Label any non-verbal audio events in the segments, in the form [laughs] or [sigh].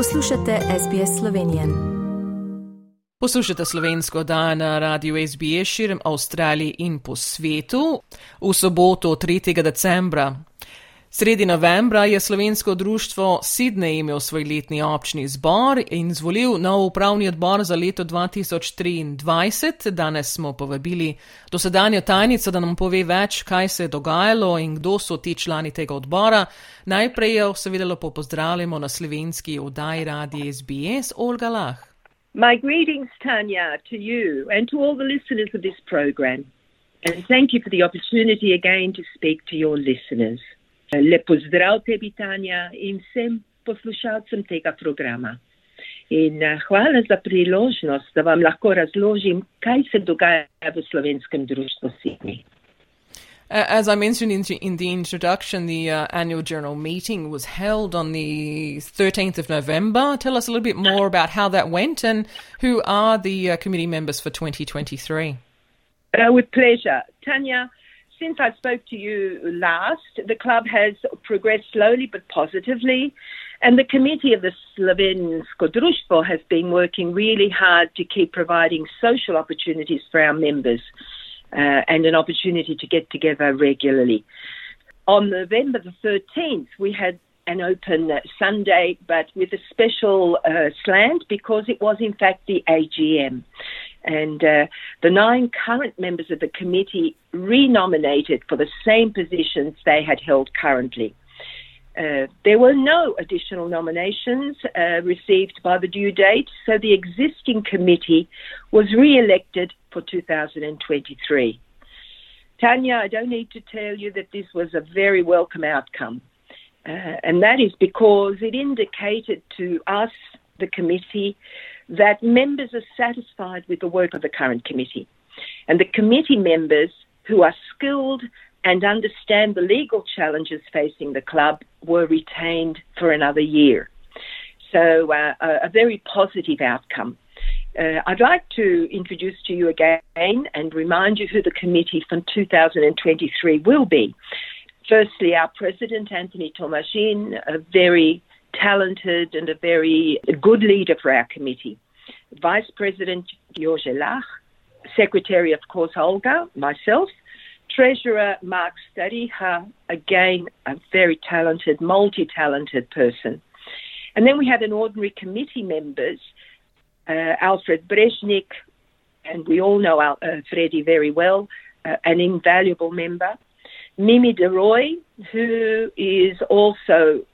Poslušate SBS Slovenije. Poslušate slovensko dan na radiju SBS širom Avstralije in po svetu v soboto 3. decembra. Sredi novembra je slovensko društvo Sydney imel svoj letni občni zbor in zvolil nov upravni odbor za leto 2023. Danes smo povabili dosedanjo tajnico, da nam pove več, kaj se je dogajalo in kdo so ti člani tega odbora. Najprej jo seveda lepo pozdravljamo na slovenski oddaji radi SBS Olga Lah. My greetings, Tanya, to you and to all the listeners of this program. And thank you for the opportunity again to speak to your listeners. Lep pozdrav tebi, Tanja, in vsem poslušalcem tega programa. In uh, hvala za priložnost, da vam lahko razložim, kaj se dogaja v slovenskem društvu Sydney. As I mentioned in, in the introduction, the uh, annual general meeting was held on the 13th of November. Tell us a little bit more about how that went and who are the uh, committee members for 2023. Uh, with pleasure. Tanya, since I spoke to you last, the club has progressed slowly but positively. And the committee of the Slovensko Društvo has been working really hard to keep providing social opportunities for our members uh, and an opportunity to get together regularly. On November the 13th, we had an open Sunday, but with a special uh, slant because it was, in fact, the AGM. And uh, the nine current members of the committee renominated for the same positions they had held currently. Uh, there were no additional nominations uh, received by the due date, so the existing committee was re elected for 2023. Tanya, I don't need to tell you that this was a very welcome outcome. Uh, and that is because it indicated to us, the committee, that members are satisfied with the work of the current committee. And the committee members who are skilled and understand the legal challenges facing the club were retained for another year. So, uh, a, a very positive outcome. Uh, I'd like to introduce to you again and remind you who the committee from 2023 will be. Firstly, our president, Anthony Tomasin, a very talented and a very good leader for our committee. Vice President George Lach, Secretary, of course, Olga, myself, Treasurer Mark Stadiha, again, a very talented, multi talented person. And then we had an ordinary committee members, uh, Alfred Brezhnik, and we all know Al- uh, Freddie very well, uh, an invaluable member. Mimi DeRoy, who is also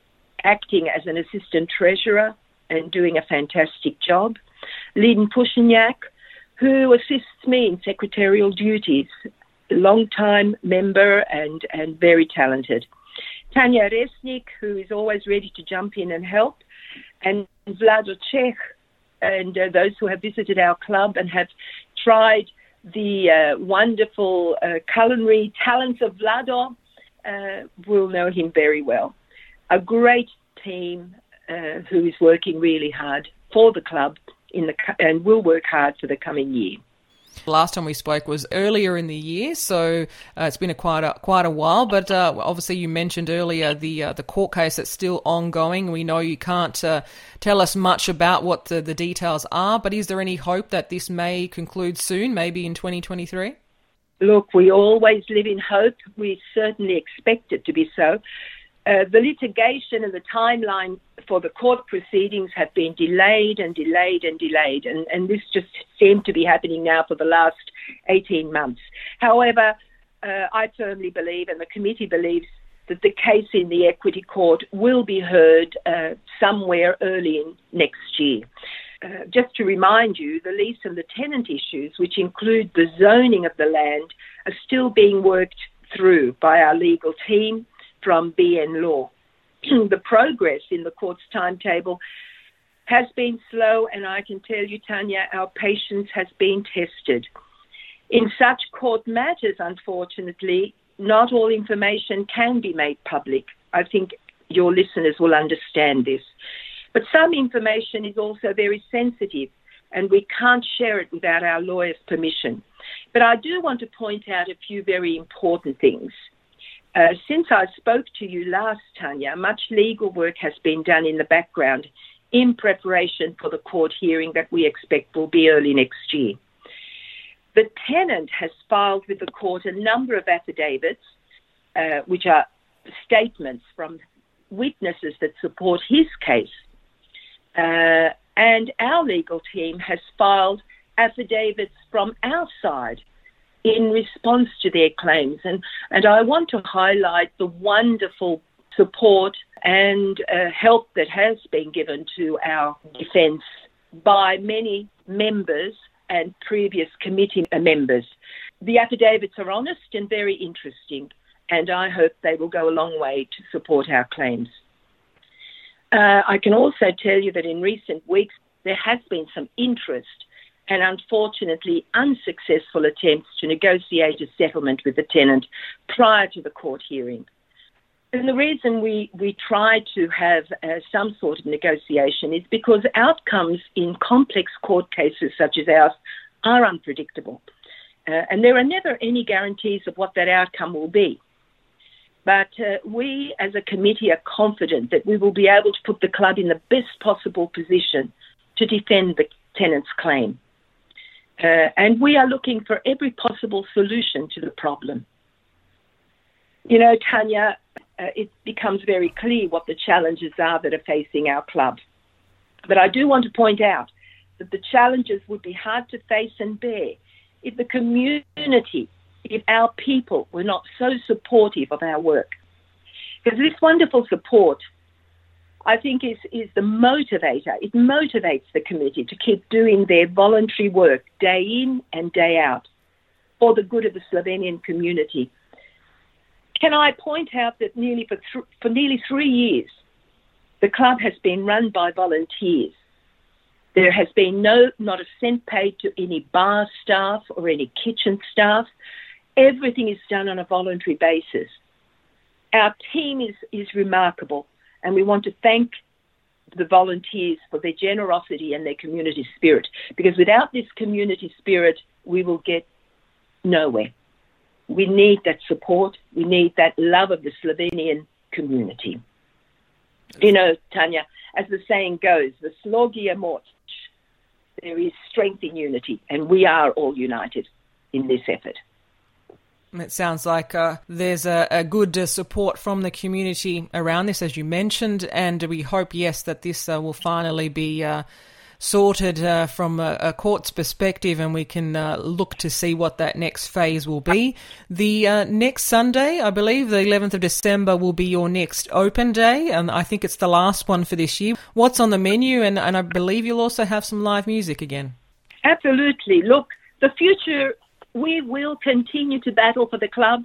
acting as an assistant treasurer and doing a fantastic job. Lynn Pushenyak, who assists me in secretarial duties, long-time member and, and very talented. Tanya Resnik, who is always ready to jump in and help, and Vlado Czech, and uh, those who have visited our club and have tried the uh, wonderful uh, culinary talents of Vlado uh, will know him very well. A great team uh, who is working really hard for the club in the and will work hard for the coming year. Last time we spoke was earlier in the year, so uh, it's been a quite a quite a while. But uh, obviously, you mentioned earlier the uh, the court case that's still ongoing. We know you can't uh, tell us much about what the, the details are, but is there any hope that this may conclude soon, maybe in 2023? Look, we always live in hope. We certainly expect it to be so. Uh, the litigation and the timeline for the court proceedings have been delayed and delayed and delayed, and, and this just seemed to be happening now for the last 18 months. However, uh, I firmly believe, and the committee believes, that the case in the equity court will be heard uh, somewhere early in next year. Uh, just to remind you, the lease and the tenant issues, which include the zoning of the land, are still being worked through by our legal team from BN Law. [clears throat] the progress in the court's timetable has been slow, and I can tell you, Tanya, our patience has been tested. In such court matters, unfortunately, not all information can be made public. I think your listeners will understand this. But some information is also very sensitive, and we can't share it without our lawyer's permission. But I do want to point out a few very important things. Uh, since I spoke to you last, Tanya, much legal work has been done in the background in preparation for the court hearing that we expect will be early next year. The tenant has filed with the court a number of affidavits, uh, which are statements from witnesses that support his case. Uh, and our legal team has filed affidavits from our side in response to their claims. And, and I want to highlight the wonderful support and uh, help that has been given to our defence by many members and previous committee members. The affidavits are honest and very interesting, and I hope they will go a long way to support our claims. Uh, I can also tell you that in recent weeks there has been some interest and unfortunately unsuccessful attempts to negotiate a settlement with the tenant prior to the court hearing. And the reason we, we try to have uh, some sort of negotiation is because outcomes in complex court cases such as ours are unpredictable. Uh, and there are never any guarantees of what that outcome will be. But uh, we as a committee are confident that we will be able to put the club in the best possible position to defend the tenant's claim. Uh, and we are looking for every possible solution to the problem. You know, Tanya, uh, it becomes very clear what the challenges are that are facing our club. But I do want to point out that the challenges would be hard to face and bear if the community, if our people were not so supportive of our work. Because this wonderful support, I think, is, is the motivator. It motivates the committee to keep doing their voluntary work day in and day out for the good of the Slovenian community can I point out that nearly for, th- for nearly three years, the club has been run by volunteers. There has been no, not a cent paid to any bar staff or any kitchen staff. Everything is done on a voluntary basis. Our team is, is remarkable, and we want to thank the volunteers for their generosity and their community spirit, because without this community spirit, we will get nowhere we need that support. We need that love of the Slovenian community. You know, Tanya, as the saying goes, the slogia moč, there is strength in unity, and we are all united in this effort. It sounds like uh, there's a, a good uh, support from the community around this, as you mentioned, and we hope, yes, that this uh, will finally be uh, sorted uh, from a, a, court's perspective, and we can uh, look to see what that next phase will be. The uh, next Sunday, I believe, the 11th of December, will be your next open day, and I think it's the last one for this year. What's on the menu? And, and I believe you'll also have some live music again. Absolutely. Look, the future, we will continue to battle for the club.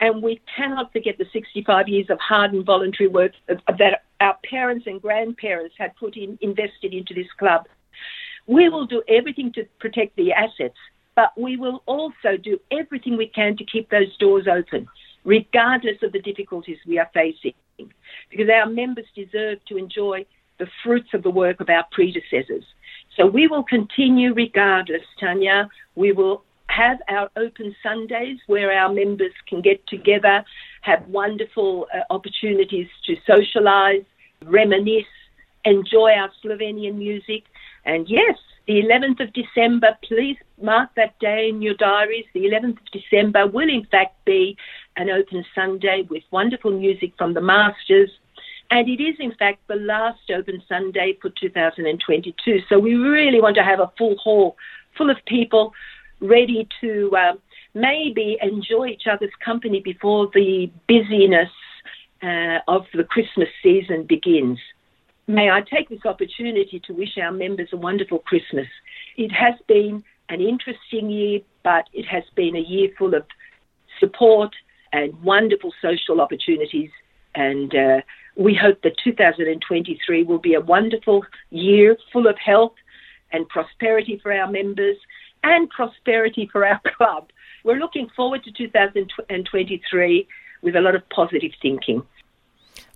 And we cannot forget the 65 years of hard and voluntary work that our parents and grandparents had put in, invested into this club. We will do everything to protect the assets, but we will also do everything we can to keep those doors open, regardless of the difficulties we are facing, because our members deserve to enjoy the fruits of the work of our predecessors. So we will continue regardless, Tanya. We will have our open Sundays where our members can get together, have wonderful uh, opportunities to socialise, reminisce, enjoy our Slovenian music. And yes, the 11th of December, please mark that day in your diaries. The 11th of December will, in fact, be an open Sunday with wonderful music from the Masters. And it is, in fact, the last open Sunday for 2022. So we really want to have a full hall full of people ready to uh, maybe enjoy each other's company before the busyness uh, of the Christmas season begins. May I take this opportunity to wish our members a wonderful Christmas. It has been an interesting year, but it has been a year full of support and wonderful social opportunities. And uh, we hope that 2023 will be a wonderful year full of health and prosperity for our members and prosperity for our [laughs] club. We're looking forward to 2023 with a lot of positive thinking.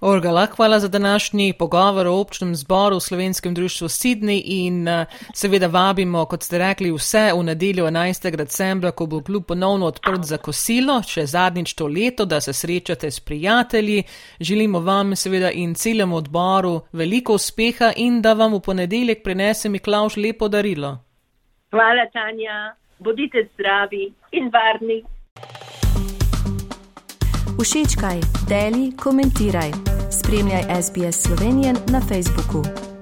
Orgala, hvala za današnji pogovor o občnem zboru v slovenskem društvu Sydney in uh, seveda vabimo, kot ste rekli, vse v nedeljo 11. decembra, ko bo klub ponovno odprt za kosilo, še zadnjič to leto, da se srečate s prijatelji. Želimo vam seveda in celemu odboru veliko uspeha in da vam v ponedeljek prinese Miklauš lepo darilo. Hvala, Tanja. Bodite zdravi in varni. Všečkaj, deli, komentiraj. Spremljaj SBS Slovenijo na Facebooku.